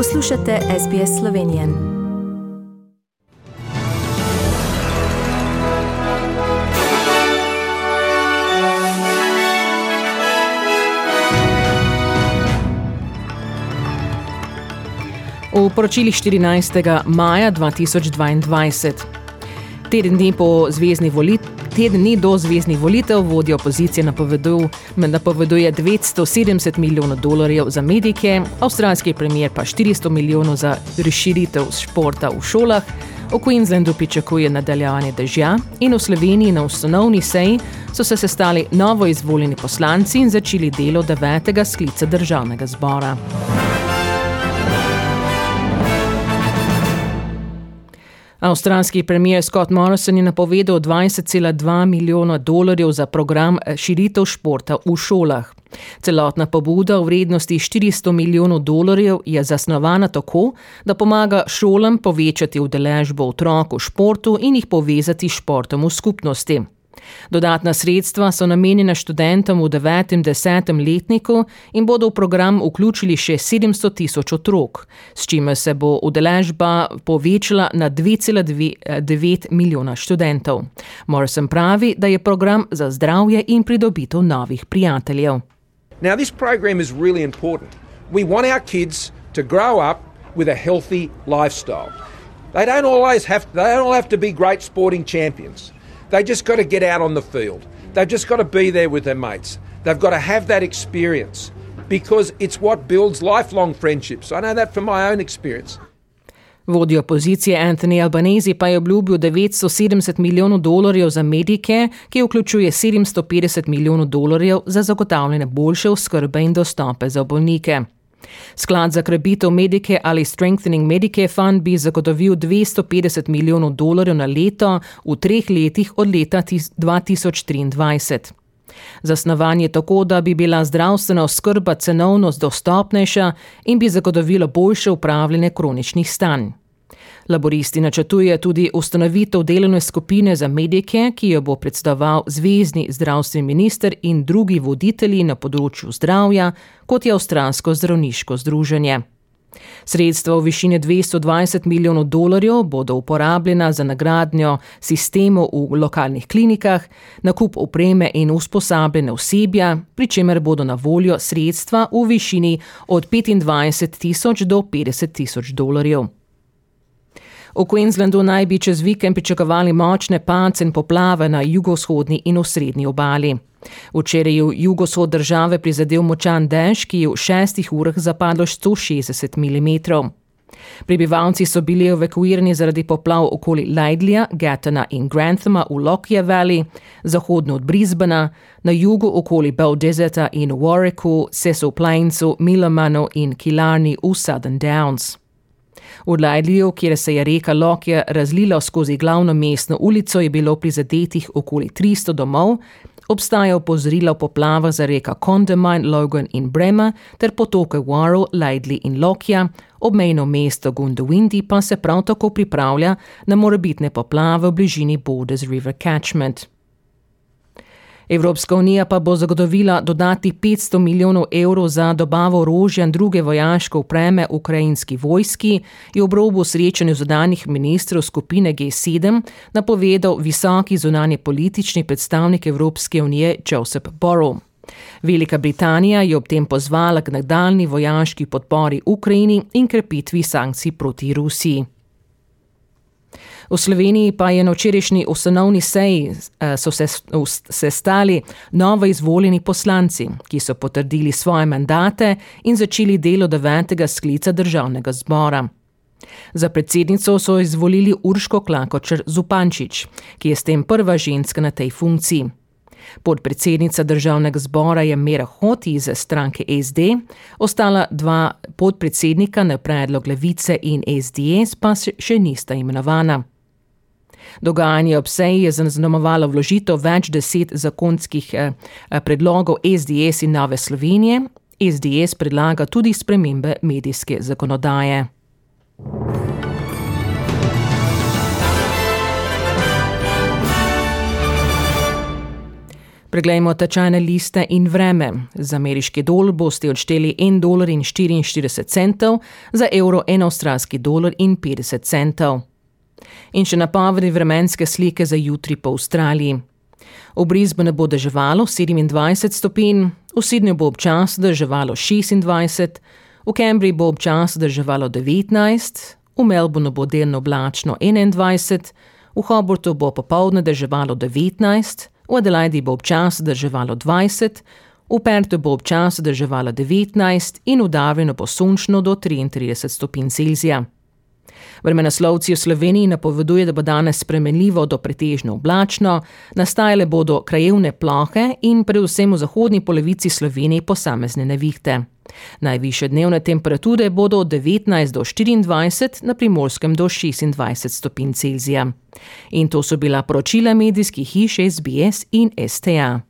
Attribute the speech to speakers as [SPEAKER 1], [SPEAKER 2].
[SPEAKER 1] Poslušate SBS Slovenije. V poročilih 14. maja 2022. Teden dni po zvezdni volitvi teden dni do zvezdnih volitev vodja opozicije napoveduje 270 milijonov dolarjev za medike, avstralski premier pa 400 milijonov za razširitev športa v šolah. V Queenslandu pričakuje nadaljevanje dežja in v Sloveniji na ustanovni seji so se sestali novo izvoljeni poslanci in začeli delo devetega sklica državnega zbora. Avstralski premijer Scott Morrison je napovedal 20,2 milijona dolarjev za program eh, širitev športa v šolah. Celotna pobuda v vrednosti 400 milijonov dolarjev je zasnovana tako, da pomaga šolam povečati udeležbo otrok v športu in jih povezati s športom v skupnosti. Dodatna sredstva so namenjena študentom v 9. in 10. letniku in bodo v program vključili še 700 tisoč otrok, s čimer se bo udeležba povečala na 2,9 milijona študentov. Morrison pravi, da je program za zdravje in pridobitev novih prijateljev.
[SPEAKER 2] Now, this program is really important. We want our kids to grow up with a healthy lifestyle. They don't always have, they don't all have to be great sporting champions. They just got to get out on the field. They've just got to be there with their mates. They've got to have that experience because it's what builds lifelong friendships. I know that from my own experience.
[SPEAKER 1] Vodja opozicije Anthony Albanese pa je obljubil 970 milijonov dolarjev za medike, ki vključuje 750 milijonov dolarjev za zagotavljanje boljše oskrbe in dostope za bolnike. Sklad za krepitev medike ali Strengthening Medicare Fund bi zagotovil 250 milijonov dolarjev na leto v treh letih od leta 2023. Zasnovan je tako, da bi bila zdravstvena oskrba cenovno dostopnejša in bi zagotovilo boljše upravljanje kroničnih stanj. Laboristi načrtuje tudi ustanovitev delovne skupine za medike, ki jo bo predstavoval zvezdni zdravstveni minister in drugi voditelji na področju zdravja, kot je Avstralsko zdravniško združenje. Sredstva v višini 220 milijonov dolarjev bodo uporabljena za nagradnjo sistemov v lokalnih klinikah, nakup opreme in usposabljene osebja, pri čemer bodo na voljo sredstva v višini od 25 tisoč do 50 tisoč dolarjev. V Queenslandu naj bi čez vikend pričakovali močne pance in poplave na jugovzhodni in osrednji obali. Včeraj je v jugovzhod države prizadel močan dež, ki je v šestih urah zapadlo 160 mm. Prebivalci so bili evakuirani zaradi poplav okoli Leidlija, Gatana in Granthama v Lockyer Valley, zahodno od Brisbana, na jugu okoli Bell Deserta in Warwicku, Cecil Plainsu, Millamanu in Killarney v Southern Downs. V Lajliju, kjer se je reka Lokje razlila skozi glavno mestno ulico, je bilo prizadetih okoli 300 domov, obstaja opozorila o poplavah za reka Condamine, Logan in Brema ter potoke Warrow, Lajdli in Lokja, obmejno mesto Gundawindi pa se prav tako pripravlja na morebitne poplave v bližini Borders River Catchment. Evropska unija pa bo zagotovila dodati 500 milijonov evrov za dobavo orožja in druge vojaške upreme ukrajinski vojski, je ob robu srečanju zadanih ministrov skupine G7 napovedal visoki zunanje politični predstavnik Evropske unije Joseph Borrow. Velika Britanija je ob tem pozvala k nadaljni vojaški podpori Ukrajini in krepitvi sankcij proti Rusiji. V Sloveniji pa je na včerajšnji ustanovni seji eh, so se sestali novo izvoljeni poslanci, ki so potrdili svoje mandate in začeli delo devetega sklica državnega zbora. Za predsednico so izvolili Urško Klakočer Zupančič, ki je s tem prva ženska na tej funkciji. Podpredsednica državnega zbora je Mera Hoti iz stranke SD, ostala dva podpredsednika na predlog Levice in SDS pa še nista imenovana. Dogajanje ob seji je zaznamovalo vložitev več deset zakonskih eh, eh predlogov SDS in Nove Slovenije. SDS predlaga tudi spremembe medijske zakonodaje. Preglejmo tečajne liste in vreme. Za ameriški dolar boste odšteli 1,44 dolar, za evro 1 avstralski dolar in 50 centov. In še napovedi vremenske slike za jutri po Avstraliji. V Brisbane bo deževalo 27 stopinj, v Sydneyju bo občasno deževalo 26, v Cambridgeu bo občasno deževalo 19, v Melbourneu bo delno oblačno 21, v Hobartu bo popoldne deževalo 19, v Adelaidi bo občasno drževalo 20, v Pertu bo občasno drževalo 19 in v Darwinu bo sončno do 33 stopinj Celzija. Vremenoslovci v Sloveniji napoveduje, da bo danes spremenljivo do pretežno oblačno, nastajale bodo krajevne plohe in predvsem v zahodni polovici Slovenije posamezne nevihte. Najviše dnevne temperature bodo od 19 do 24, na primorskem do 26 stopinj Celzija. In to so bila poročila medijskih hiš SBS in STA.